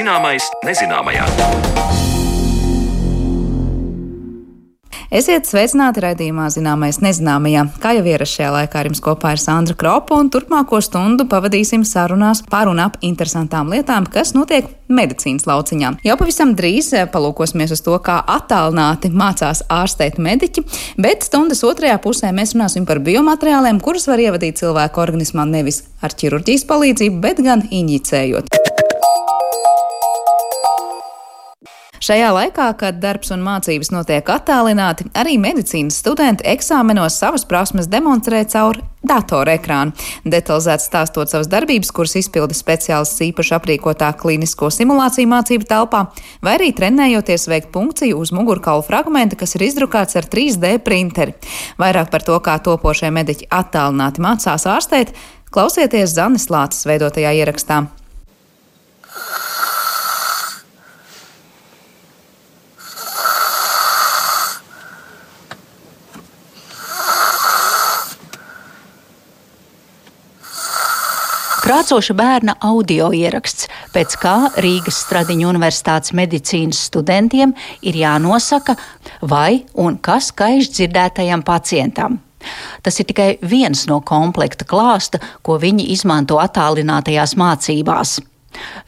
Zināmais nezināmajā. Esiet sveicināti raidījumā Zināmais nezināmajā. Kā jau ierasts šajā laikā ar jums kopā ir Sandra Kropa, un turpmāko stundu pavadīsim sarunās par un ap interesantām lietām, kas notiek medicīnas lauciņā. Jau pavisam drīz eh, palūkosimies uz to, kā attālināti mācās ārstēt mediķi, bet stundas otrajā pusē mēs runāsim par biomateriāliem, kurus var ievadīt cilvēku organismā nevis ar ķirurģijas palīdzību, bet gan injicējot. Šajā laikā, kad darbs un mācības notiek attālināti, arī medicīnas studenti eksāmenos savas prasmes demonstrē caur datoru ekrānu. Detalizēti stāstot savas darbības, kuras izpilda speciālists īpaši aprīkotā klīnisko simulāciju mācību telpā, vai arī trenējoties veikt punkciju uz mugurkaula fragmenta, kas ir izdrukāts ar 3D printeri. Vairāk par to, kā topošie mediķi attālināti mācās ārstēt, klausieties Zanes Lācis veidotajā ierakstā. Krācoša bērna audio ieraksts, pēc kā Rīgas Stradiņu universitātes medicīnas studentiem ir jānosaka, vai un kas kaiš dzirdētajam pacientam. Tas ir tikai viens no komplekta klāsta, ko viņi izmanto attālinātajās mācībās.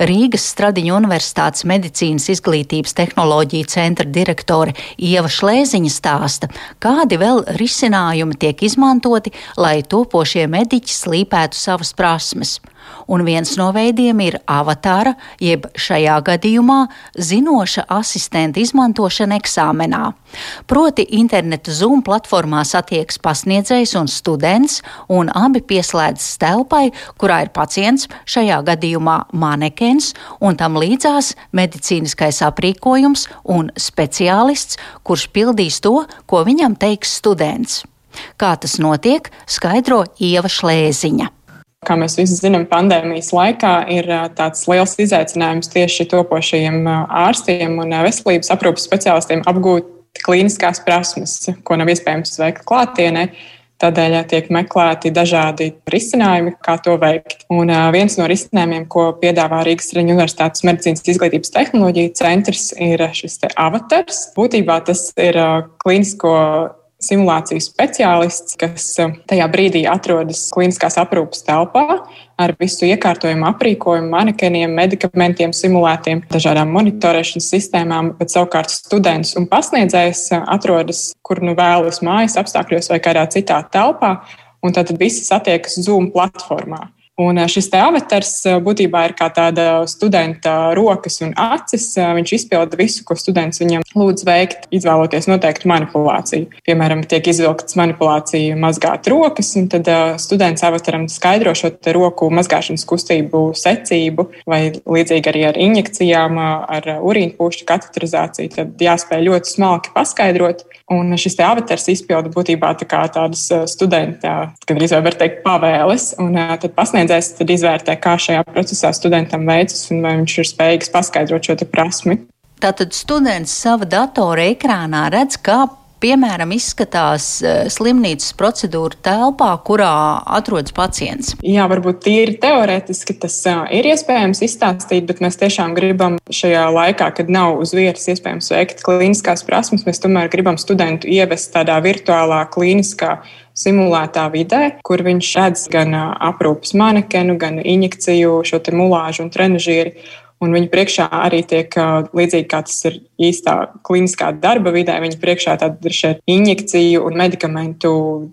Rīgas Stradiņu Universitātes medicīnas izglītības tehnoloģiju centra direktore Ieva Šlēziņa stāsta, kādi vēl risinājumi tiek izmantoti, lai topošie mediķi slīpētu savas prasmes un viens no veidiem ir avatāra, jeb šajā gadījumā zinoša asistenta izmantošana eksāmenā. Proti, interneta Zoom platformā satiekas pasniedzējs un students, un abi pieslēdzas telpai, kurā ir pacients, šajā gadījumā manekens, un tam līdzās medicīniskais aprīkojums un speciālists, kurš pildīs to, ko viņam teiks students. Kā tas notiek, skaidro Ieva Šlēziņa. Kā mēs visi zinām, pandēmijas laikā ir tāds liels izaicinājums tieši topošajiem ārstiem un veselības aprūpas speciālistiem apgūt klīniskās prasmes, ko nav iespējams veikt klātienē. Tādēļ tiek meklēti dažādi risinājumi, kā to veikt. Un viens no risinājumiem, ko piedāvā Rīgas Reņģa Universitātes medicīnas izglītības tehnoloģija centrs, ir šis avatars. Būtībā tas ir klīnisko simulāciju speciālists, kas eh, tajā brīdī atrodas klīniskās aprūpas telpā ar visu iekārtojumu, aprīkojumu, manekeniem, medikamentiem, simulētiem, dažādām monitorēšanas sistēmām, bet savukārt students un pasniedzējs eh, atrodas, kur nu vēlas mājas apstākļos vai kādā citā telpā, un tad visi satiekas Zoom platformā. Un šis te avatars būtībā ir kā tāda studenta rokas un acis. Viņš izpilda visu, ko students viņam lūdz veikt, izvēloties noteiktu manipulāciju. Piemēram, tiek izvilktas manipulācija mazgāt rokas, un tad students avataram skaidro šo roku mazgāšanas kustību secību, vai līdzīgi arī ar injekcijām, ar urīnpūšķu kateterizāciju. Tad jāspēj ļoti smalki paskaidrot. Un šis te avatars izpilda būtībā tā tādas studenta, gan arī var teikt, pavēles. Un tad pasniedz tad izvērtē, kā šajā procesā studentam veicas un vai viņš ir spējīgs paskaidrot šo prasmi. Tātad students sava datora ekrānā redz, kā piemēram, izskatās eh, slimnīcas procedūra telpā, kurā atrodas pacients? Jā, varbūt tīri teorētiski tas ir iespējams izstāstīt, bet mēs tiešām gribam šajā laikā, kad nav uz vietas iespējams veikt klīniskās prasmes, mēs tomēr gribam studentu ievest tādā virtuālā klīniskā simulētā vidē, kur viņš redz gan aprūpas manekenu, gan injekciju, šo mulāžu un trenižieri. Un viņa priekšā arī tiek līdzīgi kā tas ir īstā kliniskā darba vidē. Viņa priekšā ir šie injekciju un medikamentu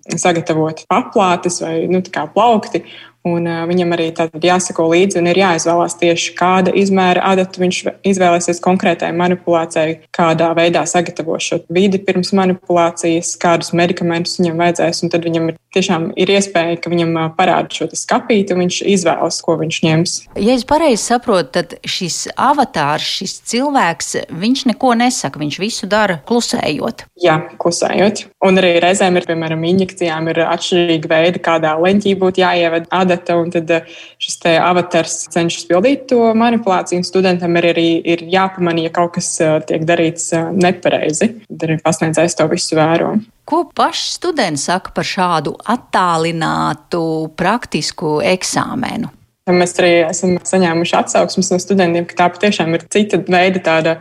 sagatavoti paplātes vai nu, plaukti. Un, uh, viņam arī jāsako līdzi un ir jāizvēlās tieši kāda izmēra adatu viņš izvēlēsies konkrētai manipulācijai, kādā veidā sagatavos šo vidi pirms manipulācijas, kādus medikamentus viņam vajadzēs. Tad viņam ir tiešām ir iespēja, ka viņam parāda šo skapīti un viņš izvēlas, ko viņš ņems. Ja es pareizi saprotu, tad šis avatārs, šis cilvēks, viņš neko nesaka, viņš visu dara klusējot. Jā, klusējot. Un arī reizēm ir, piemēram, injekcijām ir atšķirīgi veidi, kādā leņķī būtu jāievada adata, un tad šis avatars cenšas pildīt to manipulāciju, studentam ir arī ir jāpamanī, ja kaut kas tiek darīts nepareizi. Tad arī pasniedzējs to visu vēro. Ko paši studenti saka par šādu attālinātu praktisku eksāmenu? Mēs arī esam saņēmuši atsauksmes no studentiem, ka tā patiešām ir cita veida tāda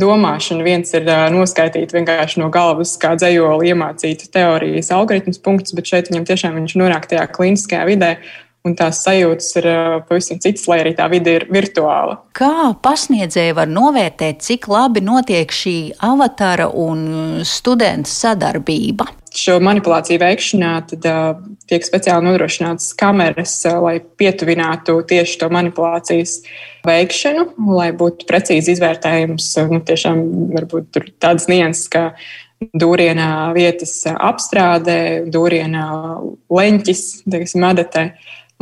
domāšana. Viens ir noskaidrot vienkārši no galvas, kā dzējoli iemācīt teorijas algoritmus punktus, bet šeit viņam tiešām viņš nonāk tajā kliniskajā vidē un tās sajūtas ir pavisam citas, lai arī tā vide ir virtuāla. Kā pasniedzēji var novērtēt, cik labi notiek šī avatara un studenta sadarbība? Šo manipulāciju veikšanā tad, uh, tiek speciāli nodrošinātas kameras, uh, lai pietuvinātu tieši to manipulācijas veikšanu, lai būtu precīzi izvērtējums. Nu, tiešām varbūt tādas nianses, ka dūrienā vietas apstrādē, dūrienā leņķis, teiksim, adatē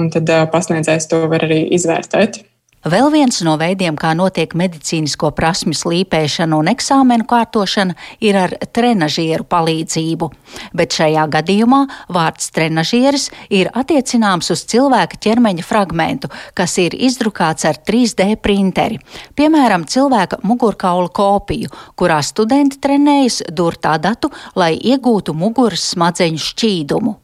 un tad pasniedzējs to var arī izvērtēt. Vēl viens no veidiem, kā notiek medicīnisko prasmu slīpēšana un eksāmenu kārtošana, ir ar trenažieru palīdzību. Bet šajā gadījumā vārds trenažieris ir attiecināms uz cilvēka ķermeņa fragmentu, kas ir izdrukāts ar 3D printeri. Piemēram, cilvēka mugurkaula kopiju, kurā studenti trenējas durtā datu, lai iegūtu muguras smadzeņu šķīdumu.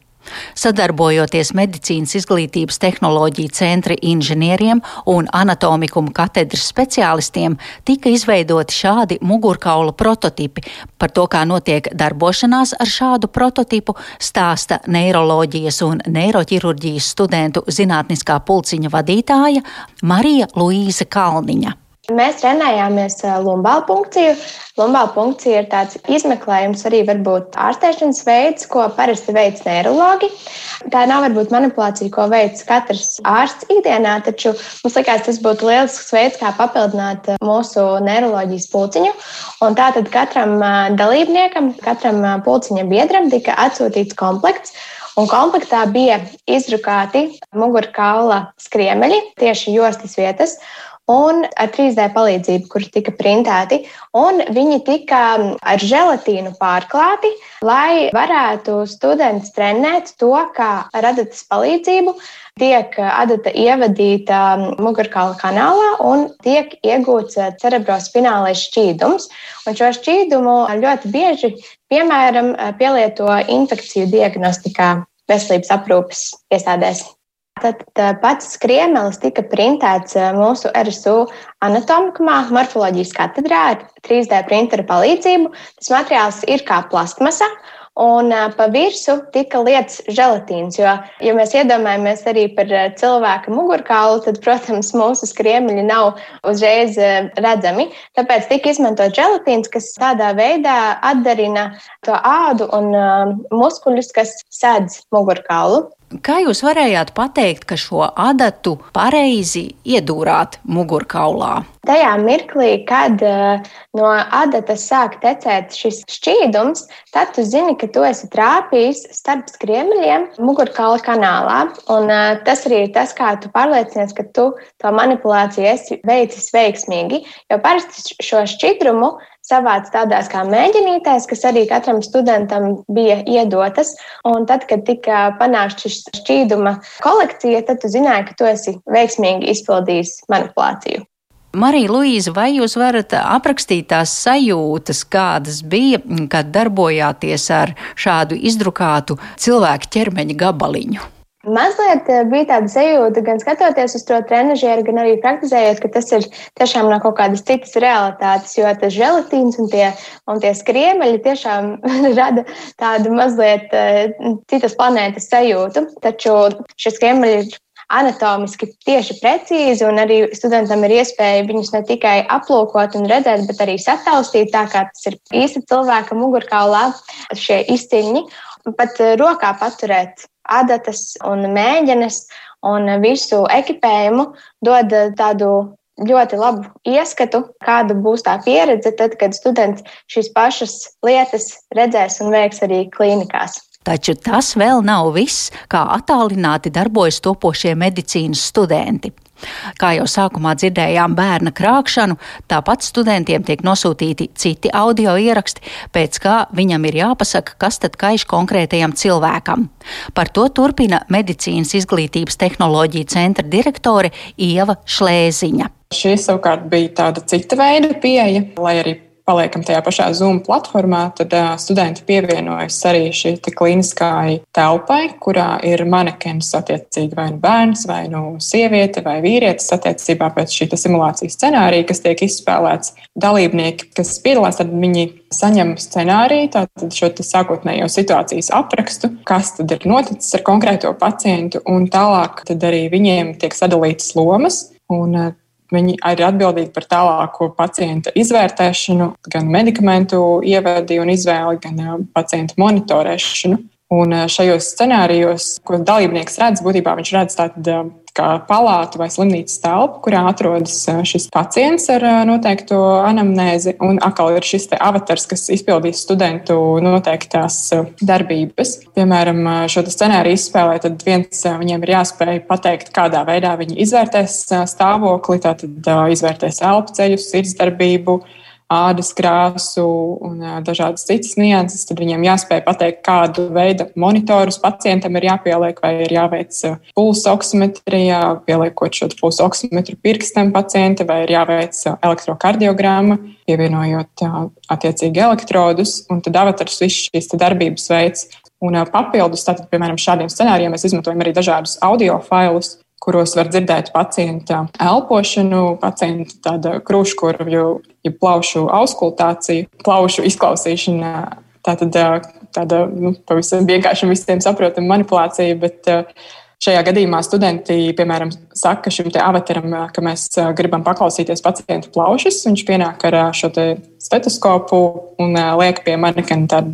Sadarbojoties medicīnas izglītības tehnoloģiju centra inženieriem un anatomikumu katedras speciālistiem, tika izveidoti šādi mugurkaula prototipi. Par to, kā notiek darbošanās ar šādu prototipu, stāsta neiroloģijas un neiroķirurģijas studentu zinātniskā pulciņa vadītāja Marija Luīza Kalniņa. Mēs trenējāmies lumbālu punkciju. Lumbālu punkcija ir tāds izmeklējums, arī varbūt ārstēšanas veids, ko parasti veids neiroloģi. Tā nav varbūt manipulācija, ko veids katrs ārsts ikdienā, taču mums likās, tas būtu lielisks veids, kā papildināt mūsu neiroloģijas pulciņu. Un tātad katram dalībniekam, katram pulciņa biedram tika atsūtīts komplekts. Un komplektā bija izdrukāti mugurkaula skriemeļi, tieši jostas vietas, un ar 3D palīdzību, kur tika printēti. Viņi tika ar želatīnu pārklāti, lai varētu students trenēt to, kā ar adatas palīdzību tiek adata ievadīta mugurkaula kanālā un tiek iegūts cerebrospinālais šķīdums. Un šo šķīdumu ļoti bieži, piemēram, pielieto infekciju diagnostikā veselības aprūpes iestādēs. Tad pats skriemelis tika printēts mūsu RSU anatomikumā, morfoloģijas katedrā ar 3D printeru palīdzību. Tas materiāls ir kā plastmasa. Un pa virsmu tika lietas želatīns. Jo, ja mēs iedomājamies arī par cilvēka mugurkaulu, tad, protams, mūsu skriemeļi nav uzreiz redzami. Tāpēc tika izmantot želatīns, kas tādā veidā atdarina to ādu un muskuļus, kas sedz mugurkaulu. Kā jūs varējāt pateikt, ka šo adatu pareizi iedūrāt mugurkaulā? Tajā mirklī, kad uh, no adatas sāk tecēt šis šķīdums, tad tu zini, ka tu esi trāpījis starp skriemeļiem mugurkaula kanālā. Un, uh, tas arī ir tas, kā tu pārliecinies, ka tu to manipulāciju esi veicis veiksmīgi. Jo parasti šo šķidrumu savāc tādās kā mēģinītēs, kas arī katram studentam bija iedotas. Un tad, kad tika panākts šis šķīduma kolekcija, tad tu zināji, ka tu esi veiksmīgi izpildījis manipulāciju. Marija Luīza, vai jūs varat aprakstīt tās sajūtas, kādas bija, kad darbojāties ar šādu izdrukātu cilvēku ķermeņa gabaliņu? Mazliet eh, bija tāda sajūta, gan skatoties uz to trenižieru, gan arī praktizējot, ka tas ir tiešām no kaut kādas citas realitātes, jo tas želatīns un tie, un tie skriemeļi tiešām rada tādu mazliet uh, citas planētas sajūtu. Taču šie skriemeļi ir anatomiski tieši precīzi, un arī studentam ir iespēja viņus ne tikai aplūkot un redzēt, bet arī sataustīt tā, kā tas ir īsti cilvēka mugurkaulā, šie izciņi, pat eh, rokā paturēt adatas un mēģines un visu ekipējumu dod tādu ļoti labu ieskatu, kāda būs tā pieredze tad, kad students šīs pašas lietas redzēs un veiks arī klīnikās. Taču tas vēl nav viss, kā attālināti darbojas topošie medicīnas studenti. Kā jau sākumā dzirdējām bērna krākšanu, tāpat studentiem tiek nosūtīti citi audio ieraksti, pēc kā viņam ir jāpasaka, kas tad kaiš konkrētajam cilvēkam. Par to turpina medicīnas izglītības tehnoloģija centra direktore Ieva Šlēziņa. Šī savukārt bija tāda cita veida pieeja, lai arī paliekam tajā pašā Zoom platformā, tad uh, studenti pievienojas arī šī klīniskai telpai, kurā ir manekens attiecīgi vai nu bērns, vai nu sieviete, vai vīrietis attiecībā pēc šī simulācijas scenārija, kas tiek izspēlēts. Dalībnieki, kas piedalās, tad viņi saņem scenāriju, tātad šo sākotnējo situācijas aprakstu, kas tad ir noticis ar konkrēto pacientu, un tālāk arī viņiem tiek sadalītas lomas. Un, Viņi ir atbildīgi par tālāko pacienta izvērtēšanu, gan medikamentu ievadi un izvēli, gan pacienta monitorēšanu. Un šajos scenārijos, ko dalībnieks redz, būtībā viņš redz tādu kā palātu vai slimnīcas telpu, kurā atrodas šis pacients ar noteikto anamnēzi. Un atkal ir šis avatars, kas izpildīs studentu noteiktās darbības. Piemēram, šo scenāriju izspēlē, tad viens viņiem ir jāspēj pateikt, kādā veidā viņi izvērtēs stāvokli, tātad izvērtēs elpu ceļus, sirdsdarbību ādas krāsu un dažādas citas nianses, tad viņiem jāspēj pateikt, kādu veidu monitorus pacientam ir jāpieliek, vai ir jāveic pulsa oksimetrijā, pieliekot šo pulsa oksimetru pirkstam pacienta, vai ir jāveic elektrokardiogramma, pievienojot attiecīgi elektrodus, un tad avatars viss šīs darbības veids. Un papildus, tātad, piemēram, šādiem scenārijiem mēs izmantojam arī dažādus audio failus, kuros var dzirdēt pacienta elpošanu, pacienta tāda krūškurvju, ja plaušu auskultāciju, plaušu izklausīšana. Tā tad tāda nu, pavisam vienkārši un visiem saprotama manipulācija, bet Šajā gadījumā studenti, piemēram, saka šim avataram, ka mēs gribam paklausīties pacientu plaušas. Viņš pienāk ar šo stetoskopu un liek pie manekena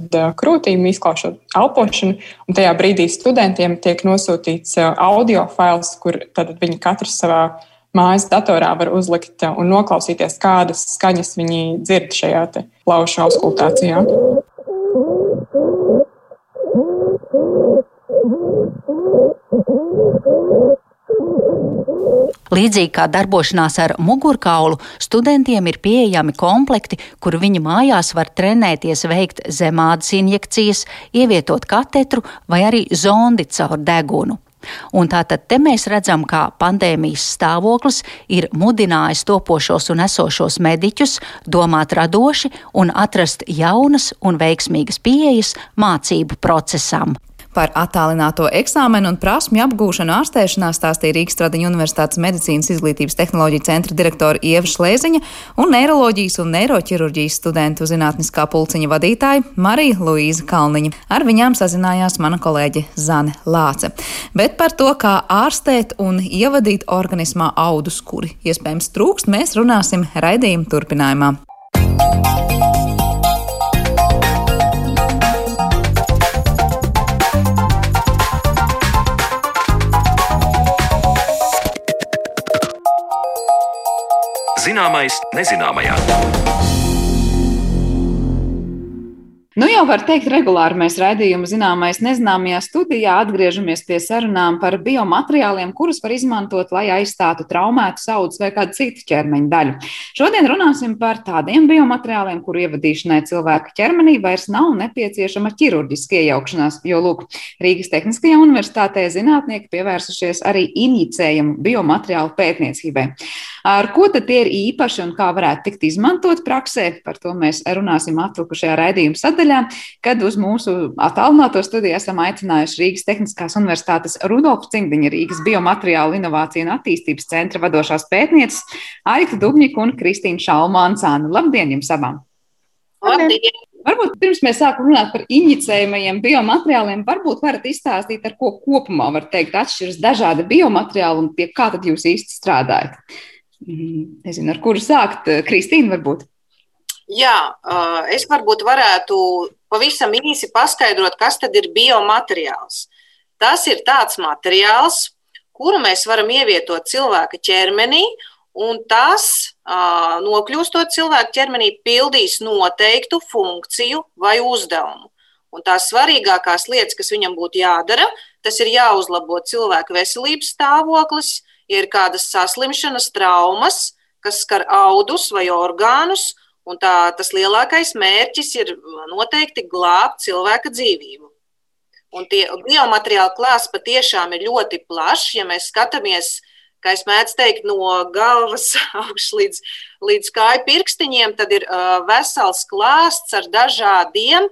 krūtīm, izklaušot elpošanu. Un tajā brīdī studentiem tiek nosūtīts audio fails, kur viņi katrs savā mājas datorā var uzlikt un noklausīties, kādas skaņas viņi dzird šajā plaušu auskultācijā. Līdzīgi kā darbošanās ar mugurkaulu, studentiem ir pieejami komplekti, kur viņi mājās var trenēties veikt zemādas injekcijas, ievietot katetru vai arī zondi caur degunu. Un tātad te mēs redzam, kā pandēmijas stāvoklis ir mudinājis topošos un esošos mediķus domāt radoši un atrast jaunas un veiksmīgas pieejas mācību procesam. Par attālināto eksāmenu un prasmju apgūšanu ārstēšanā stāstīja Rīgas Tradiņu Universitātes medicīnas izglītības tehnoloģiju centra direktora Ieva Šlēziņa un neiroloģijas un neiroķirurģijas studentu zinātniskā pulciņa vadītāja Marija Luīza Kalniņa. Ar viņām sazinājās mana kolēģe Zane Lāce. Bet par to, kā ārstēt un ievadīt organismā audus, kuri iespējams trūkst, mēs runāsim raidījuma turpinājumā. Zināmais nezināmajā. Nu, jau var teikt, regulāri mēs raidījuma zināmais nezināmajā studijā atgriežamies pie sarunām par biomateriāliem, kurus var izmantot, lai aizstātu traumētu audus vai kādu citu ķermeņa daļu. Šodien runāsim par tādiem biomateriāliem, kuru ievadīšanai cilvēka ķermenī vairs nav nepieciešama ķirurģiska iejaukšanās, jo, lūk, Rīgas Tehniskajā universitātē zinātnieki pievērsušies arī injicējumu biomateriālu pētniecībai. Ar ko tad tie ir īpaši un kā varētu tikt izmantot praksē? Par to mēs runāsim atlikušajā raidījuma sadaļā, kad uz mūsu attālināto studiju esam aicinājuši Rīgas Tehniskās Universitātes Rudolfa Cimdiņa Rīgas Biomateriālu Inovāciju un attīstības centra vadošās pētnieces Aita Dubņika un Kristīna Šalmānsāna. Labdien jums abām! Labdien! Varbūt pirms mēs sākam runāt par injicējumiem biomateriāliem, varbūt varat izstāstīt, ar ko kopumā var teikt atšķiras dažādi biomateriāli un pie kā tad jūs īsti strādājat. Mhm. Nezinu, ar kuru sākt. Kristīna, varbūt. Jā, es varbūt varētu pavisam īsi paskaidrot, kas tad ir biomateriāls. Tas ir tāds materiāls, kuru mēs varam ievietot cilvēka ķermenī, un tas, nokļūstot cilvēka ķermenī, pildīs noteiktu funkciju vai uzdevumu. Un tās svarīgākās lietas, kas viņam būtu jādara, tas ir jāuzlabo cilvēka veselības stāvoklis, ja ir kādas saslimšanas, traumas, kas skar audus vai orgānus, un tā, tas lielākais mērķis ir noteikti glābt cilvēka dzīvību. Un tie biomateriāli klāsts patiešām ir ļoti plašs. Ja mēs skatāmies, kā es mēdzu teikt, no galvas augšas līdz, līdz kāju pirkstiņiem, tad ir vesels klāsts ar dažādiem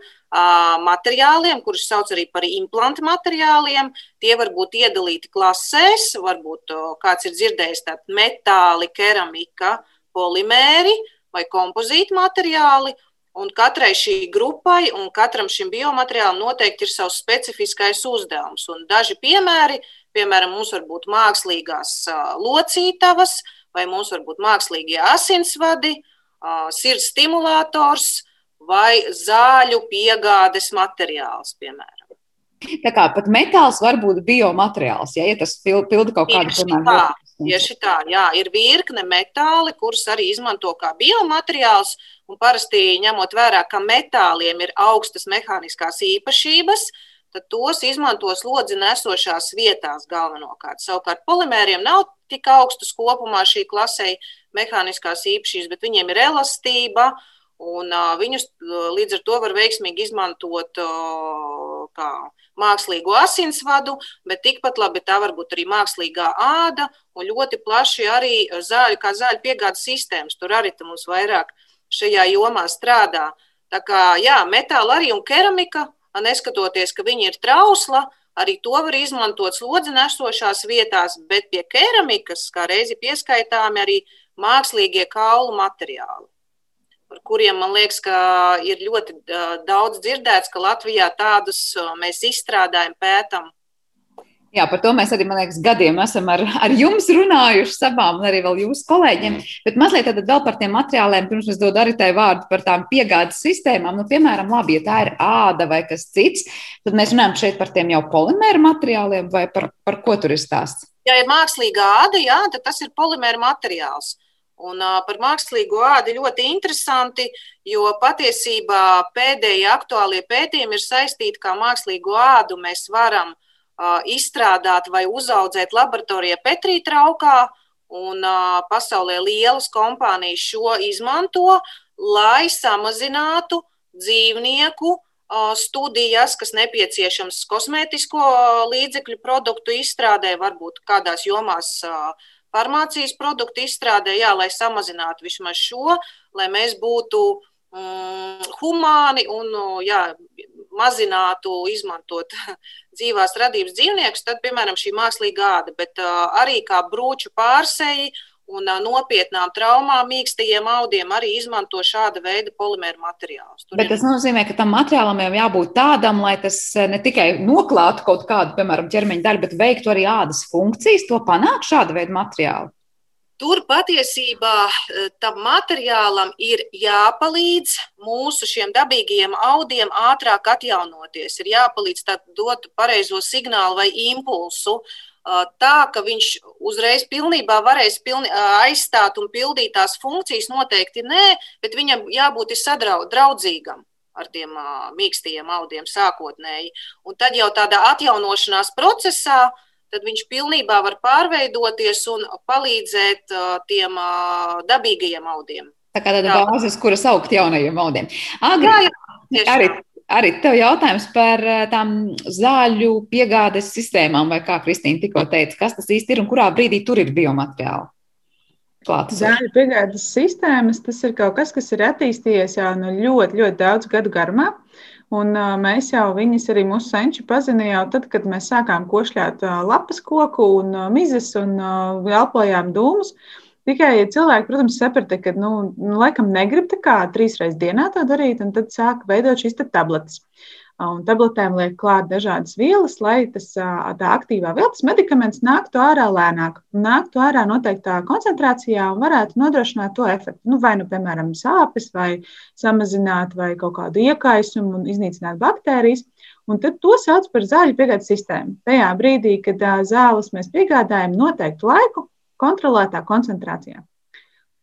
materiāliem, kurus sauc arī par implantu materiāliem. Tie var būt iedalīti klasēs, varbūt kāds ir dzirdējis tādu metāli, keramika, polimēri vai kompozīti materiāli. Un katrai šī grupai un katram šim biomateriālam noteikti ir savs specifiskais uzdevums. Un daži piemēri, piemēram, mums var būt mākslīgās locītavas, vai mums var būt mākslīgie asinsvadi, sirds stimulators vai zāļu piegādes materiāls, piemēram. Tā kā pat metāls var būt biomateriāls, ja, ja tas pilda kaut kādu piemēram. Tieši tā, jā, ir virkne metāli, kurus arī izmanto kā biomateriāls. Un parasti ņemot vērā, ka metāliem ir augstas mehāniskās īpašības, tad tos izmanto slodzi nesošās vietās galvenokārt. Savukārt polimēriem nav tik augstas kopumā šī klasē mehāniskās īpašības, bet viņiem ir elastība, un viņus līdz ar to var veiksmīgi izmantot kā mākslīgo asinsvadu, bet tikpat labi tā var būt arī mākslīgā āda un ļoti plaši arī zāļu, kā zāļu piegādes sistēmas. Tur arī mums vairāk šajā jomā strādā. Tā kā jā, metāla arī un keramika, neskatoties, ka viņi ir trausla, arī to var izmantot slodzi nesošās vietās, bet pie keramikas kā reizi pieskaitāmi arī mākslīgie kaulu materiāli par kuriem man liekas, ka ir ļoti daudz dzirdēts, ka Latvijā tādus mēs izstrādājam, pētam. Jā, par to mēs arī, man liekas, gadiem esam ar, ar jums runājuši, savām un arī vēl jūsu kolēģiem. Bet mazliet tad vēl par tiem materiāliem, pirms es dodu arī tai vārdu par tām piegādes sistēmām. Nu, piemēram, labi, ja tā ir āda vai kas cits, tad mēs runājam šeit par tiem jau polimēru materiāliem vai par, par ko tur ir stāsts? Ja ir mākslīgā āda, jā, tad tas ir polimēra materiāls. Un par mākslīgo ādu ļoti interesanti, jo patiesībā pēdējie aktuālie pētījumi ir saistīti, kā mākslīgo ādu mēs varam izstrādāt vai uzaudzēt laboratorijā Petrī traukā. Un pasaulē lielas kompānijas šo izmanto, lai samazinātu dzīvnieku studijas, kas nepieciešams kosmētisko līdzekļu produktu izstrādē, varbūt kādās jomās farmācijas produktu izstrādē, jā, lai samazinātu vismaz šo, lai mēs būtu mm, humāni un jā, mazinātu izmantot dzīvās radības dzīvniekus, tad, piemēram, šī mākslīgā āda, bet uh, arī kā brūču pārseji un nopietnām traumām, mīkstajiem audiem arī izmanto šāda veida polimēru materiālus. Tur Bet tas nozīmē, ka tam materiālam jau jābūt tādam, lai tas ne tikai noklātu kaut kādu, piemēram, ķermeņa daļu, bet veiktu arī ādas funkcijas. To panāk šāda veida materiāli. Tur patiesībā tam materiālam ir jāpalīdz mūsu šiem dabīgajiem audiem ātrāk atjaunoties. Ir jāpalīdz dot pareizo signālu vai impulsu, uh, tā, ka viņš uzreiz pilnībā varēs pilni, aizstāt un pildīt tās funkcijas, noteikti nē, bet viņam jābūt sadraudzīgam ar tiem mīkstajiem audiem sākotnēji. Un tad jau tādā atjaunošanās procesā tad viņš pilnībā var pārveidoties un palīdzēt tiem dabīgajiem audiem. Tā kā tāda bāzes, kuras augt jaunajiem audiem. Agri, jā, jā, arī Arī tev jautājums par eh, tām zāļu piegādes sistēmām, vai kā Kristīna tikko teica, kas tas īsti ir un kurā brīdī tur ir biomateriāli? Zāļu piegādes sistēmas tas ir kaut kas, kas ir attīstījies jau no ļoti, ļoti daudz gadu garumā. Un uh, mēs jau viņas arī mūsu senči pazina jau tad, kad mēs sākām košļāt uh, lapas koku un uh, mizes un elpojām dūmus. Tikai cilvēki, protams, saprata, ka, nu, nu, laikam negrib tā kā trīs reizes dienā to darīt, un tad sāk veidot šīs tabletes. Un tabletēm liek klāt dažādas vielas, lai tas tā aktīvā viela, tas medikaments nāktu ārā lēnāk, nāktu ārā noteiktā koncentrācijā un varētu nodrošināt to efektu. Nu, vai nu, piemēram, sāpes, vai samazināt vai kaut kādu iekaisumu un iznīcināt baktērijas. Un tad to sauc par zāļu piegādes sistēmu. Tajā brīdī, kad zāles mēs piegādājam noteiktu laiku, kontrolētā koncentrācijā.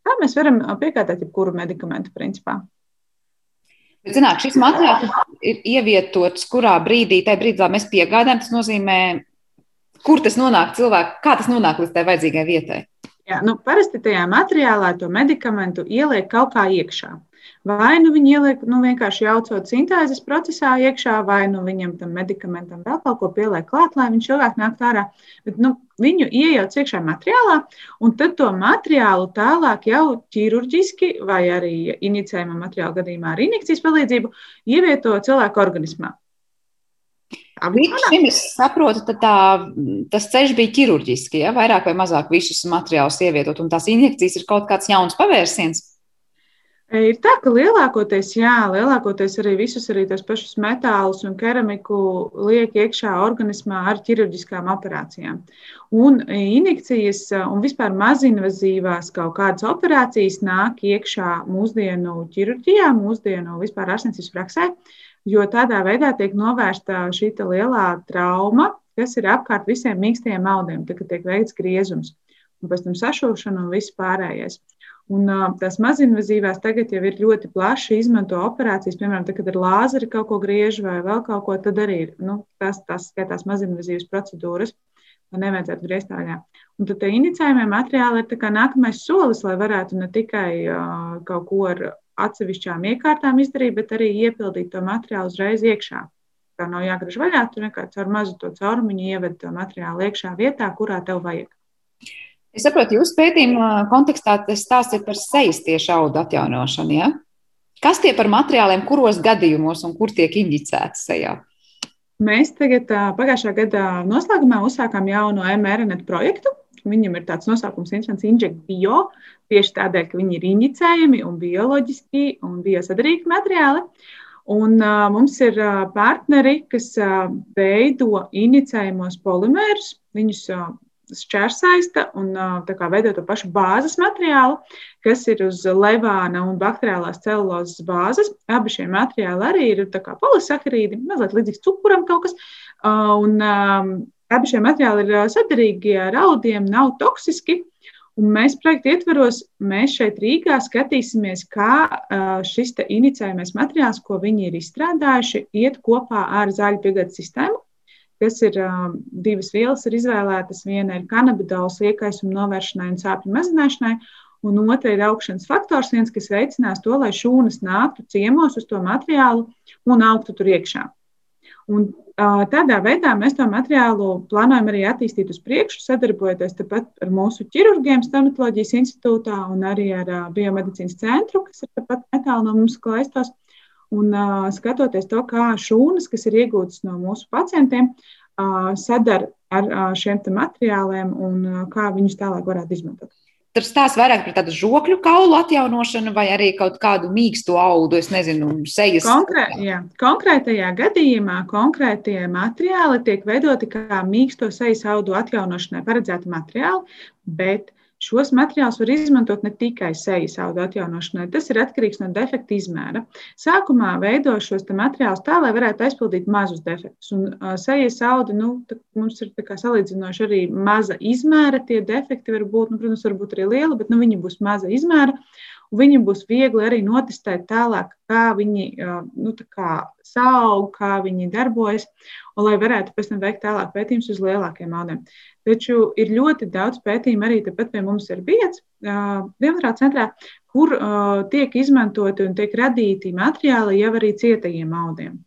Tā mēs varam piegādāt jebkuru medikamentu principā. Bet, zināt, šis materiāls ir ievietots kurā brīdī, tajā brīdī, kad mēs piegādājam, tas nozīmē, kur tas nonāk cilvēkam, kā tas nonāk līdz tai vajadzīgai vietai. Jā, nu, parasti tajā materiālā to medikamentu ieliek kaut kā iekšā. Vai nu viņi ieliek nu, vienkārši jaucot sintēzes procesā iekšā, vai nu viņam tam medikamentam vēl kaut ko pieliek klāt, lai viņš ilgāk nāktu ārā. Bet, nu, viņu iejauc iekšā materiālā, un tad to materiālu tālāk jau ķirurģiski vai arī inicējuma materiāla gadījumā ar injekcijas palīdzību ievieto cilvēku organismā. Līdz šim es saprotu, ka tā, tas ceļš bija ķirurģiski, ja vairāk vai mazāk visus materiālus ievietot, un tās injekcijas ir kaut kāds jauns pavērsiens. Ir tā, ka lielākoties, jā, lielākoties arī visus arī tos pašus metālus un keramiku liek iekšā organismā ar ķirurģiskām operācijām. Un injekcijas un vispār mazinvazīvās kaut kādas operācijas nāk iekšā mūsdienu ķirurģijā, mūsdienu vispār ārstniecības praksē. Jo tādā veidā tiek novērsta šī lielā trauma, kas ir apkārt visiem mīkstajiem audiem, tad, kad tiek veikts griezums, un pēc tam sašūšana un viss pārējais. Un, tās mazinvazīvās tagad jau ir ļoti plaši izmanto operācijas, piemēram, tad, kad ar lāzeri kaut ko griež vai vēl kaut ko, tad arī ir nu, tas, tas skaitās mazinvazīvas procedūras, lai nevajadzētu griezt vaļā. Un tad inicējumie materiāli ir nākamais solis, lai varētu ne tikai uh, kaut ko ar atsevišķām iekārtām izdarīt, bet arī iepildīt to materiālu uzreiz iekšā. Tā nav jāgriež vaļā, tur vienkārši ar mazu to caurumiņu ieved to materiālu iekšā vietā, kurā tev vajag. Es saprotu, jūsu pētījuma kontekstā tas stāsta par sejas tieši audu atjaunošanu. Ja? Kas tie par materiāliem, kuros gadījumos un kur tiek injicēti sejā? Mēs tagad pagājušā gada noslēgumā uzsākām jaunu mRNA projektu. Viņam ir tāds nosaukums, Instants Inject Bio, tieši tādēļ, ka viņi ir injicējami un bioloģiski un biosadarīgi materiāli. Un, uh, mums ir uh, partneri, kas uh, veido injicējamos polimērus. Viņus uh, šķērsaista un uh, veido to pašu bāzes materiālu, kas ir uz levāna un bakteriālās celulozes bāzes. Abi šie materiāli arī ir polisakarīdi, mazliet līdzīgs cukuram kaut kas. Un, abi šie materiāli ir sadarīgi ar audiem, nav toksiski. Un mēs projekta ietvaros, mēs šeit Rīgā skatīsimies, kā šis inicējumais materiāls, ko viņi ir izstrādājuši, iet kopā ar zāļu piegādes sistēmu, kas ir divas vielas, ir izvēlētas. Viena ir kanabidols iekaisuma novēršanai un sāpju mazināšanai, un otra ir augšanas faktors, viens, kas veicinās to, lai šūnas nāktu ciemos uz to materiālu un augtu tur iekšā. Un, tādā veidā mēs to materiālu plānojam arī attīstīt uz priekšu, sadarbojoties ar mūsu ķirurģiem, stomatoloģijas institūtā un arī ar biomedicīnas centru, kas ir tepat netālu no mums klaistos. Un skatoties to, kā šūnas, kas ir iegūtas no mūsu pacientiem, sadara ar šiem materiāliem un kā viņus tālāk varētu izmantot. Tur stāsta vairāk par tādu žokļu kaulu atjaunošanu vai arī kaut kādu mīkstu audu, es nezinu, sejas. Konkrē, jā, konkrētajā gadījumā konkrētie materiāli tiek veidoti kā mīksto sejas audu atjaunošanai paredzēti materiāli, bet Šos materiālus var izmantot ne tikai sejas audu atjaunošanai, tas ir atkarīgs no defekta izmēra. Sākumā veido šos materiālus tā, lai varētu aizpildīt mazus defektus. Un uh, sejas audu nu, mums ir salīdzinoši arī maza izmēra. Tie defekti var būt, nu, protams, varbūt arī lieli, bet nu, viņi būs maza izmēra. Viņam būs viegli arī notestēt tālāk, kā viņi nu, kā saug, kā viņi darbojas, un lai varētu pēc tam veikt tālāk pētījumus uz lielākiem audiem. Taču ir ļoti daudz pētījumu arī tepat pie mums ir bijis Dienvidā centrā, kur tiek izmantoti un tiek radīti materiāli jau arī cietajiem audiem.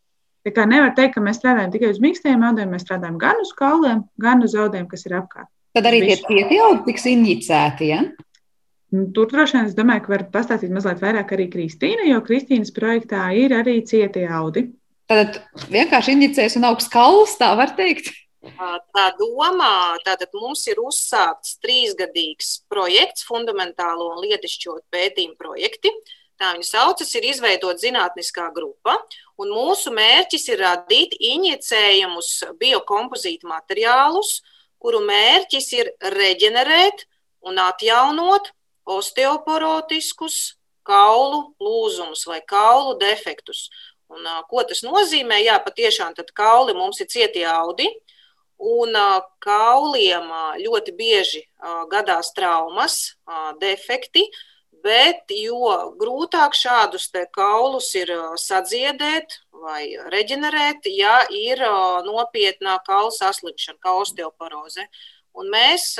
Tā kā nevar teikt, ka mēs strādājam tikai uz mīkstajiem audiem, mēs strādājam gan uz kauliem, gan uz audiem, kas ir apkārt. Tad arī tie cietie audi tiks injicēti. Ja? Nu, tur droši vien es domāju, ka var pastāstīt mazliet vairāk arī Kristīna, jo Kristīnas projektā ir arī cietie audi. Tad vienkārši injicēs un augsts kauls, tā var teikt. Tā domā, tātad mums ir uzsākts trīsgadīgs projekts, fundamentālo un lietišķo pētījumu projekti. Tā viņa saucas, ir izveidot zinātniskā grupa, un mūsu mērķis ir radīt injicējumus biokompozītu materiālus, kuru mērķis ir reģenerēt un atjaunot osteoporotiskus kaulu lūzumus vai kaulu defektus. Un, ko tas nozīmē? Jā, patiešām kauli mums ir cietie audi, Un kauliem ļoti bieži gadās traumas, defekti, bet jo grūtāk šādus kaulus ir sadziedēt vai reģenerēt, ja ir nopietnā kaula saslimšana, kā osteoporoze. Un mēs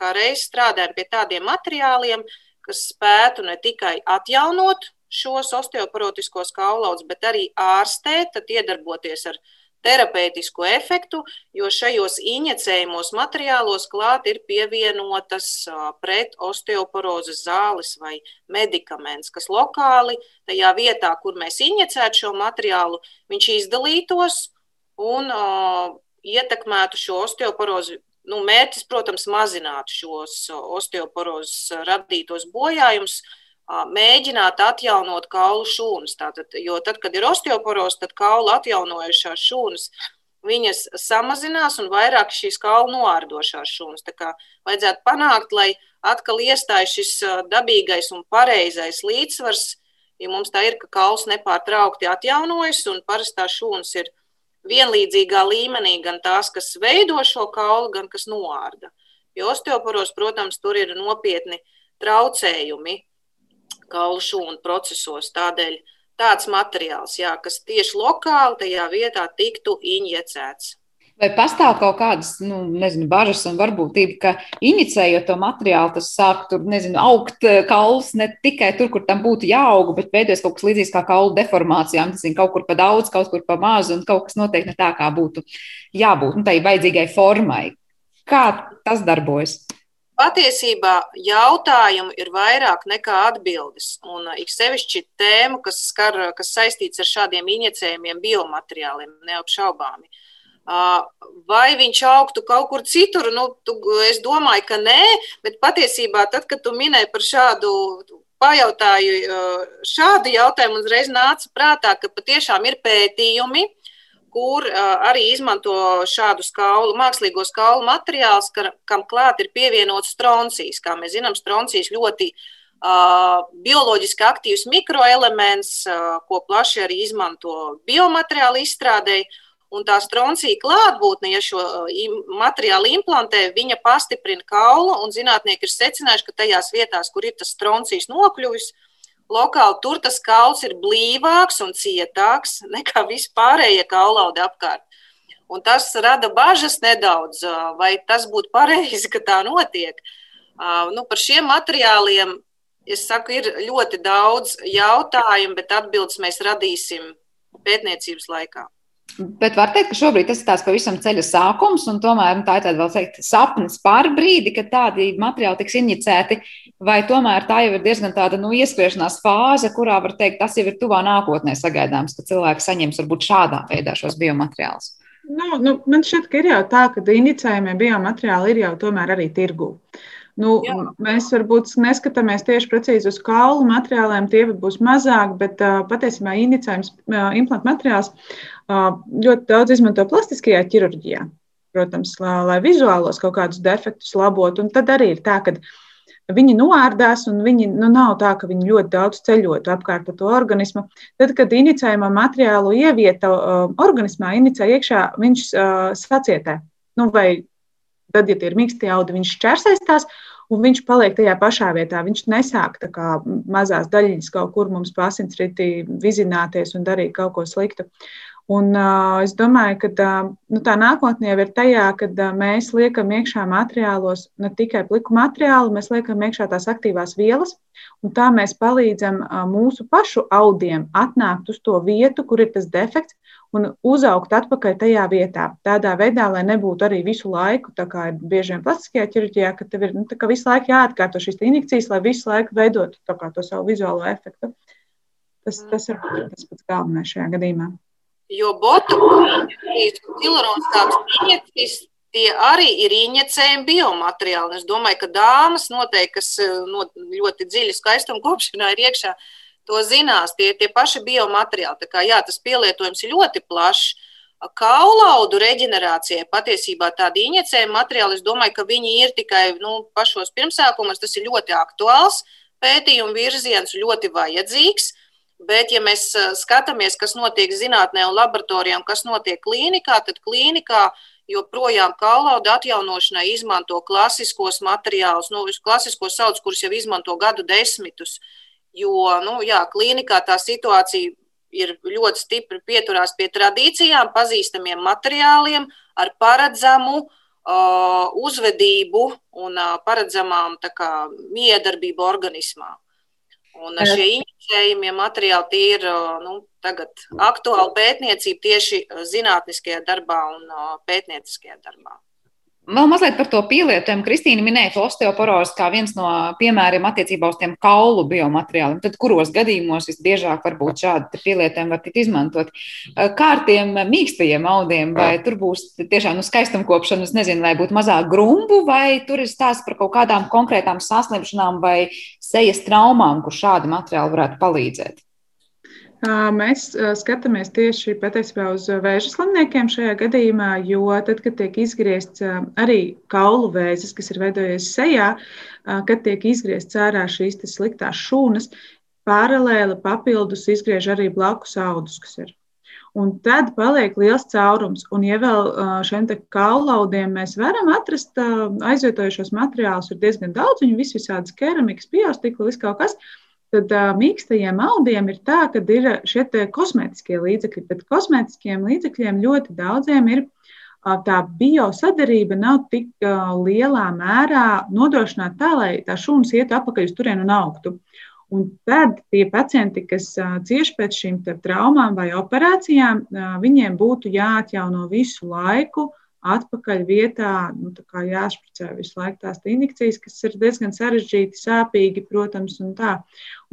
kā reiz strādājam pie tādiem materiāliem, kas spētu ne tikai atjaunot šos osteoporotiskos kaulaudus, bet arī ārstēt, tad iedarboties ar terapeitisku efektu, jo šajos injicējumos materiālos klāt ir pievienotas pret osteoporozes zāles vai medikaments, kas lokāli tajā vietā, kur mēs injicētu šo materiālu, viņš izdalītos un uh, ietekmētu šo osteoporozi. Nu, mērķis, protams, mazināt šos osteoporozes radītos bojājumus, mēģināt atjaunot kaulu šūnas. Tātad, jo tad, kad ir osteoporoze, tad kaulu atjaunojušās šūnas viņas samazinās un vairāk šīs kaulu noārdošās šūnas. Tā kā vajadzētu panākt, lai atkal iestājas šis dabīgais un pareizais līdzsvars, ja mums tā ir, ka kauls nepārtraukti atjaunojas un parastās šūnas ir vienlīdzīgā līmenī gan tās, kas veido šo kaulu, gan kas noārda. Jo osteoporos, protams, tur ir nopietni traucējumi kaulu šūnu procesos. Tādēļ tāds materiāls, jā, kas tieši lokāli tajā vietā tiktu injicēts. Vai pastāv kaut kādas, nu, nezinu, bažas un varbūtība, ka inicējot to materiālu, tas sāk tur, nezinu, augt eh, kauls ne tikai tur, kur tam būtu jāaug, bet veidojas kaut kas līdzīgs kā kaulu deformācijām, tas ir kaut kur pa daudz, kaut kur pa maz, un kaut kas noteikti ne tā, kā būtu jābūt, nu, tai vajadzīgai formai. Kā tas darbojas? Patiesībā jautājumu ir vairāk nekā atbildes. Un ik sevišķi tēma, kas, skar, kas saistīts ar šādiem injicējumiem, biomateriāliem, neapšaubāmi. Vai viņš augtu kaut kur citur? Nu, tu, es domāju, ka nē, bet patiesībā tad, kad tu minēji par šādu pajautāju, šādu jautājumu uzreiz nāca prātā, ka patiešām ir pētījumi, kur arī izmanto šādus kaulu, mākslīgos kaulu materiālus, kam klāt ir pievienots stroncijs. Kā mēs zinām, stroncijs ļoti bioloģiski aktīvs mikroelements, ko plaši arī izmanto biomateriālu izstrādēji. Un tā stroncija klātbūtne, ja šo materiālu implantē, viņa pastiprina kaulu, zinātnieki ir secinājuši, ka tajās vietās, kur ir tas stroncijs nokļuvis, uh, lokāli tur tas kauls ir blīvāks un cietāks nekā vispārējie kaulaudi apkārt. Un tas rada bažas nedaudz, vai tas būtu pareizi, ka tā notiek. Nu, par šiem materiāliem es saku, ir ļoti daudz jautājumu, bet atbildes mēs radīsim pētniecības laikā. Bet var teikt, ka šobrīd tas ir tāds pavisam ceļa sākums, un tomēr nu, tā ir tāda vēl teikt, sapnis par brīdi, kad tādi materiāli tiks injicēti, vai tomēr tā jau ir diezgan tāda nu, ieskriešanās fāze, kurā var teikt, tas jau ir tuvā nākotnē sagaidāms, ka cilvēki saņems varbūt šādā veidā šos biomateriālus. Nu, nu, man šķiet, ka ir jau tā, ka injicējumie biomateriāli ir jau tomēr arī tirgū. Nu, Jā. mēs varbūt neskatāmies tieši precīzi uz kaulu materiāliem, tie būs mazāk, bet uh, patiesībā inicējums, uh, implantu materiāls ļoti daudz izmanto plastiskajā ķirurģijā, protams, lai, lai vizuālos kaut kādus defektus labotu. Un tad arī ir tā, ka viņi noārdās, un viņi nu, nav tā, ka viņi ļoti daudz ceļotu apkārt to organismu. Tad, kad inicējumā materiālu ievieta uh, organismā, inicē iekšā, viņš uh, sacietē. Nu, vai tad, ja tie ir mīksti audi, viņš šķērsēs tās, un viņš paliek tajā pašā vietā. Viņš nesāk tā kā mazās daļiņas kaut kur mums pasinsritī vizināties un darīt kaut ko sliktu. Un, uh, es domāju, ka uh, nu, tā nākotnē jau ir tajā, ka uh, mēs liekam iekšā materiālos ne tikai pliku materiālu, mēs liekam iekšā tās aktīvās vielas, un tā mēs palīdzam uh, mūsu pašu audiem atnākt uz to vietu, kur ir tas defekts, un uzaugt atpakaļ tajā vietā. Tādā veidā, lai nebūtu arī visu laiku, tā kā ir bieži vien plastiskajā ķirurģijā, ka tev ir nu, visu laiku jāatkārto šīs injekcijas, lai visu laiku veidotu to savu vizuālo efektu. Tas, tas ir tas pats galvenais šajā gadījumā. Jo botuļus un hilaronstātus injekcijas tie arī ir injicējumi biomateriāli. Es domāju, ka dāmas noteikti, kas eh, no ļoti dziļi skaistuma kopšanā ir iekšā, to zinās. Tie ir tie paši biomateriāli. Tā kā, jā, tas pielietojums ir ļoti plašs. Kaulaudu reģenerācijai patiesībā tādi injicējumi materiāli, es domāju, ka viņi ir tikai nu, pašos pirmsākumos. Tas ir ļoti aktuāls pētījuma virziens, ļoti vajadzīgs. Bet, ja mēs skatāmies, kas notiek zinātnē un laboratorijā, un kas notiek klīnikā, tad klīnikā joprojām kaulauda atjaunošanai izmanto klasiskos materiālus, nu, klasiskos sauc, kurus jau izmanto gadu desmitus. Jo, nu, jā, klīnikā tā situācija ir ļoti stipri pieturās pie tradīcijām, pazīstamiem materiāliem, ar paredzamu uh, uzvedību un uh, paredzamām kā, miedarbību organismā. Un šie injicējumie materiāli ir nu, tagad aktuāli pētniecība tieši zinātniskajā darbā un pētnieciskajā darbā. Vēl mazliet par to pielietojumu. Kristīna minēja osteoporozi kā viens no piemēriem attiecībā uz tiem kaulu biomateriāliem. Tad kuros gadījumos visbiežāk varbūt šādi pielietojumi var tikt izmantot? Kā ar tiem mīkstajiem audiem, vai tur būs tiešām nu, skaistumkopšana, es nezinu, vai būtu mazāk grumbu, vai tur ir stāsts par kaut kādām konkrētām saslimšanām vai sejas traumām, kur šādi materiāli varētu palīdzēt? Mēs skatāmies tieši patiesībā uz vēža slimniekiem šajā gadījumā, jo tad, kad tiek izgriezts arī kaulu vēzis, kas ir veidojies sejā, kad tiek izgriezts ārā šīs sliktās šūnas, paralēli papildus izgriež arī blakus audus, kas ir. Un tad paliek liels caurums. Un, ja vēl šiem kaulaudiem mēs varam atrast aizvietojušos materiālus, ir diezgan daudz, viņu vis visādas keramikas, biostikla, viss kaut kas. Tad uh, mīkstajiem audiem ir tā, ka ir šie kosmētiskie līdzekļi, bet kosmētiskiem līdzekļiem ļoti daudziem ir uh, tā biosadarība nav tik uh, lielā mērā nodrošināta tā, lai tā šūnas ietu atpakaļ uz turieni un augtu. Un tad tie pacienti, kas cieši pēc šīm traumām vai operācijām, viņiem būtu jāatjauno visu laiku atpakaļ vietā, nu, jāspricē visu laiku tās injekcijas, kas ir diezgan sarežģīti, sāpīgi, protams, un tā.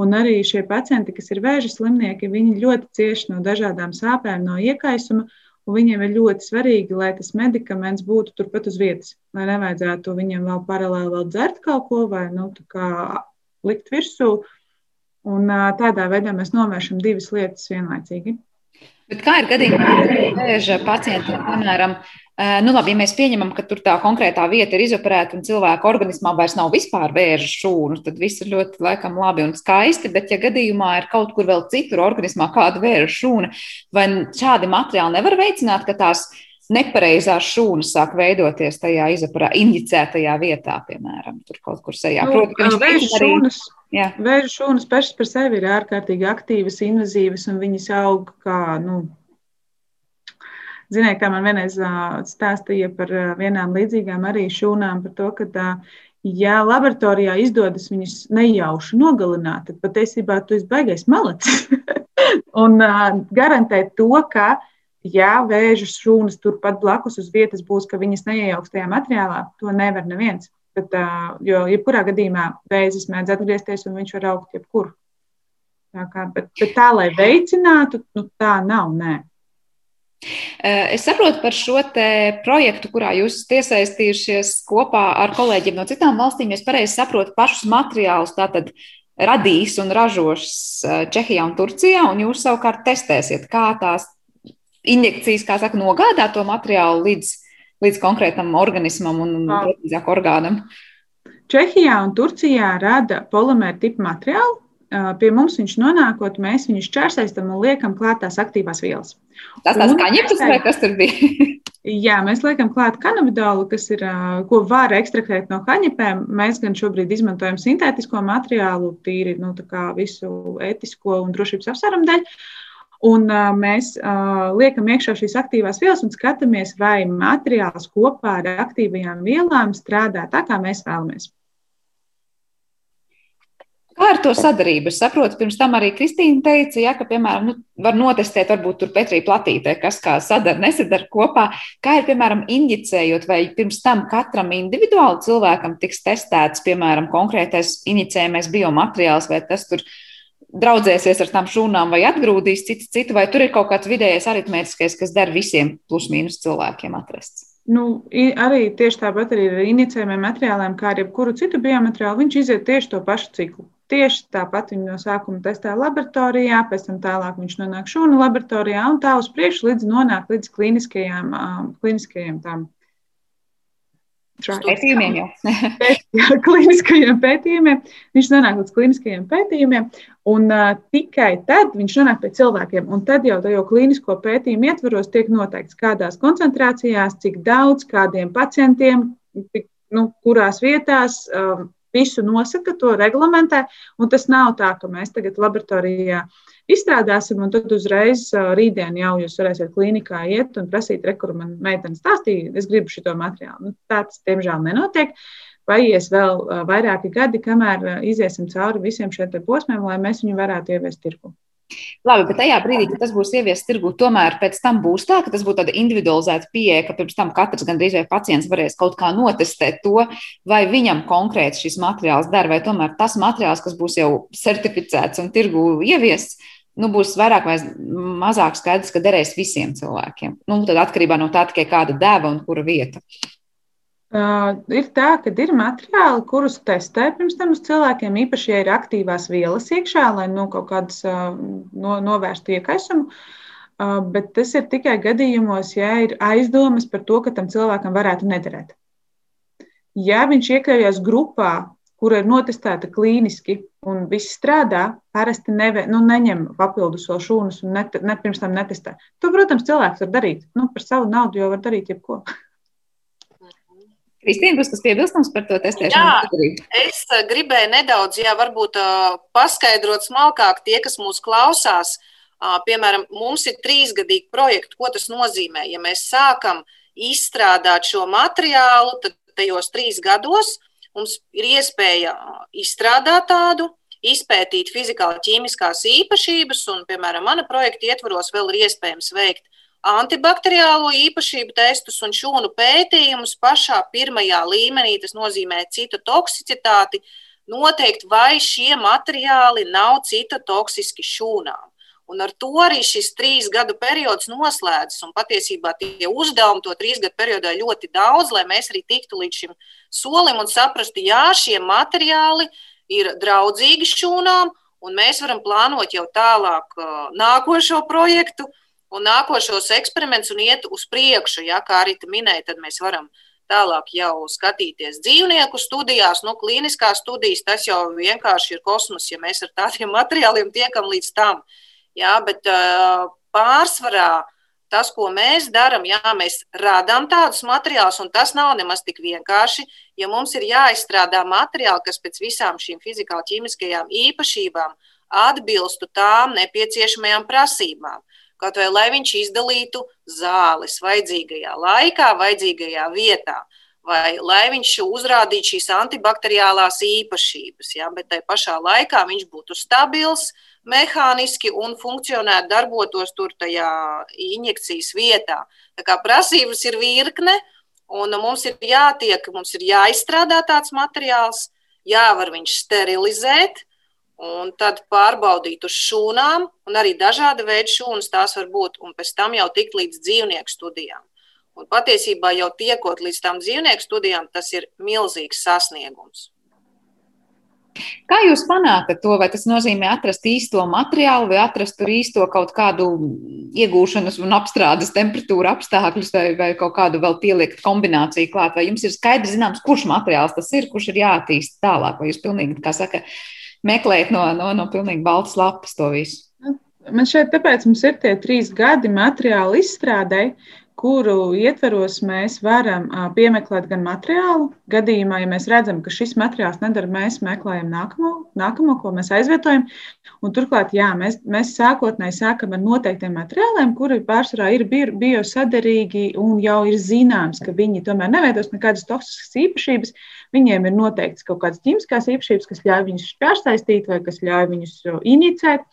Un arī šie pacienti, kas ir vēža slimnieki, viņi ļoti cieši no dažādām sāpēm, no iekaisuma, viņiem ir ļoti svarīgi, lai tas medikaments būtu turpat uz vietas, lai nevajadzētu viņiem vēl paralēli vēl dzert kaut ko vai, nu, likt virsū. Un tādā veidā mēs novēršam divas lietas vienlaicīgi. Bet kā ir gadījumā, kad vēža pacientiem, piemēram, nu, labi, ja mēs pieņemam, ka tur tā konkrētā vieta ir izoperēta un cilvēka organismā vairs nav vispār vēža šūnu, tad viss ir ļoti laikam labi un skaisti. Bet, ja gadījumā ir kaut kur vēl citur organismā kāda vēža šūna, vai šādi materiāli nevar veicināt, ka tās nepareizās šūnas sāk veidoties tajā izoperā, injicētajā vietā, piemēram, tur kaut kur sejā. Nu, Proti, ka viņš arī... šūnas. Jā. Vēža šūnas pašas par sevi ir ārkārtīgi aktīvas, invazīvas, un viņas aug kā nu, Ziniet, kā man vienreiz stāstīja par vienām līdzīgām arī šūnām, par to, ka, ja laboratorijā izdodas viņus nejauši nogalināt, tad patiesībā tu esi baigais malacis. un garantēt to, ka, ja vēža šūnas turpat blakus uz vietas būs, ka viņas neiejauks tajā materiālā, to nevar neviens. Bet, jo jebkurā gadījumā vēzis mēdz atgriezties un viņš var augt jebkur. Tā kā, bet, bet tā, lai veicinātu, nu, tā nav. Nē. Eh, es saprotu par šo projektu, kurā jūs esat iesaistījušies kopā ar kolēģiem no citām valstīm. Es pareizi saprotu pašus materiālus, tātad radīs un ražos eh, Čehijā un Turcijā, un jūs savukārt testēsiet, kā tās injekcijas, kā saka, nogādā to materiālu līdz, līdz konkrētam organismam un, precīzāk, orgānam. Čehijā un Turcijā rada polimēra tipu materiālu, pie mums viņš nonākot, mēs viņu šķērsēstam un liekam klāt tās aktīvās vielas. Tas tāds kaņepes vai kas tur bija? Jā, mēs liekam klāt kanabidolu, kas ir, ko var ekstraktēt no kaņepēm. Mēs gan šobrīd izmantojam sintētisko materiālu, tīri nu, visu ētisko un drošības apsvērumu dēļ. Un uh, mēs uh, liekam iekšā šīs aktīvās vielas un skatāmies, vai materiāls kopā ar aktīvajām vielām strādā tā, kā mēs vēlamies. Kā ar to sadarbību? Es saprotu, pirms tam arī Kristīna teica, ja, ka, piemēram, nu, var notestēt, varbūt tur Petrī platītē, kas kā sadara, nesadara kopā. Kā ir, piemēram, injicējot, vai pirms tam katram individuāli cilvēkam tiks testēts, piemēram, konkrētais injicējamais biomateriāls, vai tas tur draudzēsies ar tām šūnām vai atgrūdīs citu, citu, vai tur ir kaut kāds vidējais aritmētiskais, kas der visiem plus mīnus cilvēkiem atrasts? Nu, arī tieši tāpat arī ar injicējumiem materiāliem, kā arī jebkuru citu biomateriālu, viņš iziet tieši to pašu ciklu. Tieši tāpat viņu no sākuma testē laboratorijā, pēc tam tālāk viņš nonāk šūnu laboratorijā un tā uz priekšu līdz nonāk līdz kliniskajām, kliniskajiem tām pētījumiem. Jau. jā, kliniskajiem pētījumiem. Viņš nonāk līdz kliniskajiem pētījumiem, un uh, tikai tad viņš nonāk pie cilvēkiem. Un tad jau tajā klinisko pētījumu ietvaros tiek noteikts, kādās koncentrācijās, cik daudz, kādiem pacientiem, cik, nu, kurās vietās. Um, visu nosaka, to reglamentē. Tas nav tā, ka mēs tagad laboratorijā izstrādāsim, un tad uzreiz rītdien jau jūs varēsiet klinikā iet un prasīt, kur man meitene stāstīja, es gribu šo materiālu. Nu, tā tas, diemžēl, nenotiek. paies vēl vairāki gadi, kamēr iziesim cauri visiem šiem posmiem, lai mēs viņu varētu ieviest tirgu. Labi, bet tajā brīdī, kad tas būs ieviests tirgū, tomēr pēc tam būs tā, ka tas būs tāda individualizēta pieeja, ka pirms tam katrs gandrīz vai pacients varēs kaut kā notestēt to, vai viņam konkrēti šis materiāls der, vai tomēr tas materiāls, kas būs jau certificēts un tirgū ieviests, nu, būs vairāk vai mazāk skaidrs, ka derēs visiem cilvēkiem. Nu, tad atkarībā no tā tikai kāda deva un kura vieta. Uh, ir tā, ka ir materiāli, kurus testē pirms tam uz cilvēkiem, īpaši, ja ir aktīvās vielas iekšā, lai nu, kaut kādas uh, no, novērstu iekaisumu. Uh, bet tas ir tikai gadījumos, ja ir aizdomas par to, ka tam cilvēkam varētu nederēt. Ja viņš iekļaujas grupā, kura ir notestēta klīniski un viss strādā, parasti neve, nu, neņem papildus vēl šūnas un ne, ne, pirms tam netestē. To, protams, cilvēks var darīt. Nu, par savu naudu jau var darīt jebko. Kristīna, būs kas piebilstams par to testēšanu? Jā, es eh, gribēju nedaudz, jā, varbūt eh, paskaidrot smalkāk tie, kas mūs klausās. Piemēram, mums ir trīsgadīgi projekti. Ko tas nozīmē? Ja mēs sākam izstrādāt šo materiālu, tad tajos trīs gados mums ir iespēja izstrādāt tādu, izpētīt fizikāli-ķīmiskās īpašības, un, piemēram, mana projekta ietvaros vēl ir iespējams veikt antibakteriālo īpašību testus un šūnu pētījumus pašā pirmajā līmenī. Tas nozīmē citu toksicitāti, noteikt, vai šie materiāli nav citotoksiski šūnām. Un ar to arī šis trīs gadu periods noslēdzas. Un patiesībā tie uzdevumi to trīs gadu periodā ir ļoti daudz, lai mēs arī tiktu līdz šim solim un saprastu, jā, šie materiāli ir draudzīgi šūnām, un mēs varam plānot jau tālāk nākošo projektu, un nākošos eksperimentus un iet uz priekšu. Ja, kā arī minēja, tad mēs varam tālāk jau skatīties dzīvnieku studijās, nu, klīniskās studijas. Tas jau vienkārši ir kosmos, ja mēs ar tādiem materiāliem tiekam līdz tam. Jā, bet pārsvarā tas, ko mēs darām, jā, mēs radām tādus materiālus, un tas nav nemaz tik vienkārši. Ja mums ir jāizstrādā materiāli, kas pēc visām šīm fizikāli-ķīmiskajām īpašībām atbilstu tām nepieciešamajām prasībām. Kaut vai lai viņš izdalītu zāles vajadzīgajā laikā, vajadzīgajā vietā, vai lai viņš uzrādītu šīs antibakteriālās īpašības, ja, bet tai pašā laikā viņš būtu stabils, mehāniski un funkcionētu, darbotos tur tajā injekcijas vietā. Tā kā prasības ir virkne, un mums ir jātiek, mums ir jāizstrādā tāds materiāls, jāvar viņš sterilizēt, un tad pārbaudīt uz šūnām, un arī dažāda veida šūnas tās var būt, un pēc tam jau tikt līdz dzīvnieku studijām. Un patiesībā jau tiekot līdz tam dzīvnieku studijām, tas ir milzīgs sasniegums. Kā jūs panākat to? Vai tas nozīmē atrast īsto materiālu, vai atrast tur īsto kaut kādu iegūšanas un apstrādes temperatūru apstākļus, vai, vai kaut kādu vēl pielikt kombināciju klāt? Vai jums ir skaidrs zināms, kurš materiāls tas ir, kurš ir jāattīst tālāk? Vai jūs pilnīgi, kā saka, meklēt no, no, no pilnīgi baltas lapas to visu. Man šeit tāpēc mums ir tie trīs gadi materiāla izstrādē, kuru ietveros mēs varam piemeklēt gan materiālu. Gadījumā, ja mēs redzam, ka šis materiāls nedara, mēs meklējam nākamo, nākamo ko mēs aizvietojam. Un turklāt, jā, mēs, mēs sākotnēji sākam ar noteiktiem materiāliem, kuri pārsvarā ir biosaderīgi un jau ir zināms, ka viņi tomēr neveidos nekādas toksiskas īpašības, Viņiem ir noteikts kaut kādas ķīmiskās īpašības, kas ļauj viņus pārsaistīt vai kas ļauj viņus inicēt.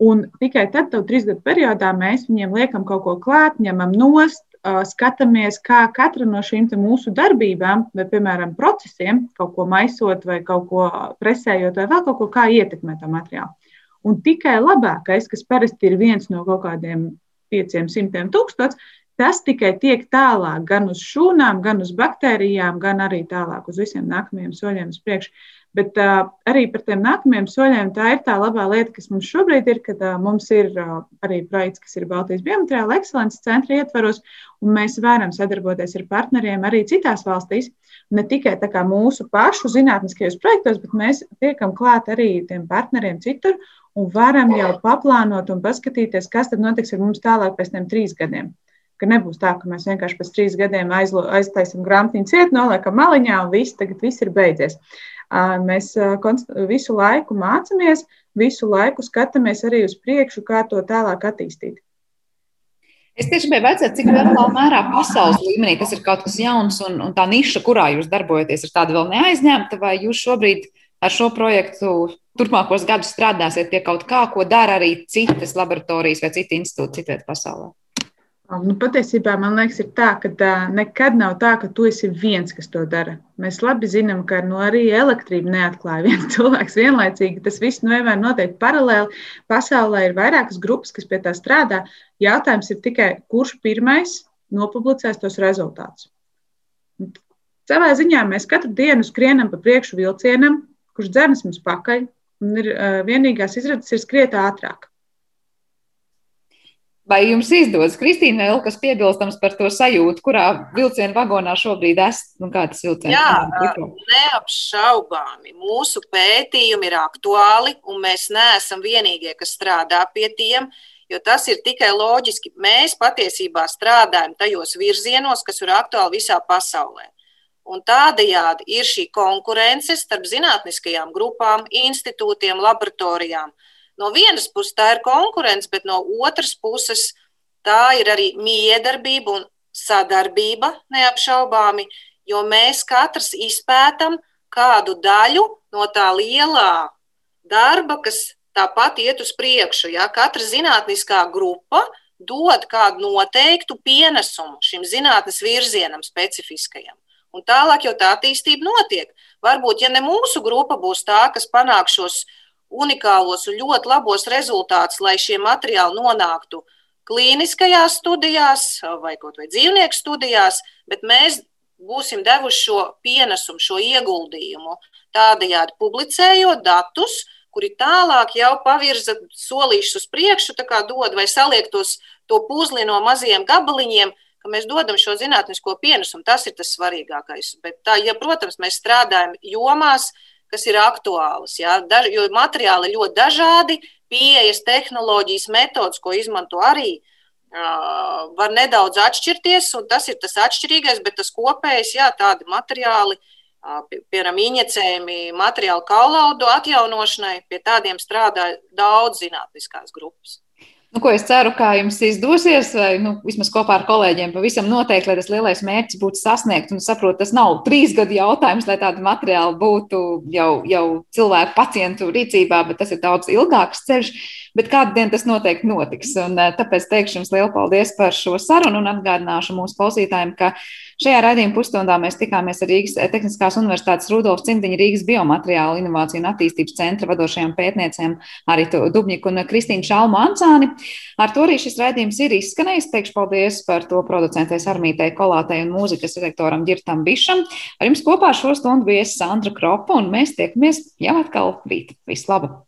Un tikai tad, trīs gadu periodā, mēs viņiem liekam kaut ko klāt, ņemam nost, skatāmies, kā katra no šīm mūsu darbībām, vai, piemēram, procesiem, kaut ko maisot, vai kaut ko presējot, vai vēl kaut ko, kā ietekmē to materiālu. Un tikai labākais, kas parasti ir viens no kaut kādiem pieciem simtiem tūkstošiem, Tas tikai tiek tālāk gan uz šūnām, gan uz baktērijām, gan arī tālāk uz visiem nākamajiem soļiem uz priekšu. Bet uh, arī par tiem nākamajiem soļiem tā ir tā labā lieta, kas mums šobrīd ir, kad uh, mums ir uh, arī projekts, kas ir Baltijas biomateriāla ekscelences centra ietvaros, un mēs varam sadarboties ar partneriem arī citās valstīs. Ne tikai mūsu pašu zinātniskajos projektos, bet mēs tiekam klāt arī tiem partneriem citur un varam jau paplānot un paskatīties, kas tad notiks ar mums tālāk pēc tiem trīs gadiem ka nebūs tā, ka mēs vienkārši pēc trīs gadiem aizlo, aiztaisam grāmatiņu ciet, noliekam maliņā un viss tagad viss ir beidzies. Mēs visu laiku mācāmies, visu laiku skatāmies arī uz priekšu, kā to tālāk attīstīt. Es tieši gribēju jautāt, cik lielā mērā pasaules līmenī tas ir kaut kas jauns un, un tā niša, kurā jūs darbojaties, ir tāda vēl neaizņemta, vai jūs šobrīd ar šo projektu turpmākos gadus strādāsiet pie kaut kā, ko dara arī citas laboratorijas vai citi institūti citviet pasaulē? Nu, patiesībā man liekas, ir tā, ka tā, nekad nav tā, ka tu esi viens, kas to dara. Mēs labi zinām, ka nu, arī elektrība neatklāja viens cilvēks vienlaicīgi. Tas viss nu, vienmēr notiek paralēli. Pasaulē ir vairākas grupas, kas pie tā strādā. Jautājums ir tikai, kurš pirmais nopublicēs tos rezultātus. Savā ziņā mēs katru dienu skrienam pa priekšu vilcienam, kurš dzenas mums pakaļ, un ir, vienīgās izredzes ir skriet ātrāk. Vai jums izdodas, Kristīna, vēl kas piebilstams par to sajūtu, kurā vilciena vagonā šobrīd esat? Nu, kā tas vilciens? Jā, neapšaubāmi. Mūsu pētījumi ir aktuāli, un mēs neesam vienīgie, kas strādā pie tiem, jo tas ir tikai loģiski. Mēs patiesībā strādājam tajos virzienos, kas ir aktuāli visā pasaulē. Un tādējādi ir šī konkurence starp zinātniskajām grupām, institūtiem, laboratorijām. No vienas puses tā ir konkurence, bet no otras puses tā ir arī miedarbība un sadarbība neapšaubāmi, jo mēs katrs izpētam kādu daļu no tā lielā darba, kas tāpat iet uz priekšu. Ja? Katra zinātniskā grupa dod kādu noteiktu pienesumu šim zinātnes virzienam specifiskajam. Un tālāk jau tā attīstība notiek. Varbūt, ja ne mūsu grupa būs tā, kas panāk šos unikālos un ļoti labos rezultātus, lai šie materiāli nonāktu klīniskajās studijās vai kaut vai dzīvnieku studijās, bet mēs būsim devuši šo pienesumu, šo ieguldījumu, tādējādi publicējot datus, kuri tālāk jau pavirza solīšus uz priekšu, dod vai saliektos to puzli no maziem gabaliņiem, ka mēs dodam šo zinātnisko pienesumu. Tas ir tas svarīgākais. Bet tā, ja, protams, mēs strādājam jomās, kas ir aktuālas. Ja? Daž, jo materiāli ļoti dažādi, pieejas, tehnoloģijas, metodas, ko izmanto arī. Uh, var nedaudz atšķirties, un tas ir tas atšķirīgais, bet tas kopējais, jā, tādi materiāli, uh, piemēram, injicējumi materiālu kaulaudu atjaunošanai, pie tādiem strādā daudz zinātniskās grupas. Nu, ko es ceru, ka jums izdosies, vai nu, vismaz kopā ar kolēģiem, pavisam noteikti, lai tas lielais mērķis būtu sasniegts. Un saprotu, tas nav trīs gadu jautājums, lai tāda materiāla būtu jau, jau cilvēku pacientu rīcībā, bet tas ir daudz ilgāks ceļš. Bet kādu dienu tas noteikti notiks. Un, eh, tāpēc teikšu jums lielu paldies par šo sarunu un atgādināšu mūsu klausītājiem, ka šajā raidījuma pusstundā mēs tikāmies ar Rīgas Tehniskās Universitātes Rudolf Cimdiņa Rīgas biomateriālu inovāciju un attīstības centra vadošajām pētniecēm Aritu Dubņiku un Kristīnu Šalmu Ancāni. Ar to arī šis raidījums ir izskanējis. Teikšu paldies par to producentei Armītei Kolātei un mūzikas redaktoram Girtam Bišam. Ar jums kopā šo stundu bija Sandra Kropa un mēs tiekamies jau atkal rīt. Vislabāk!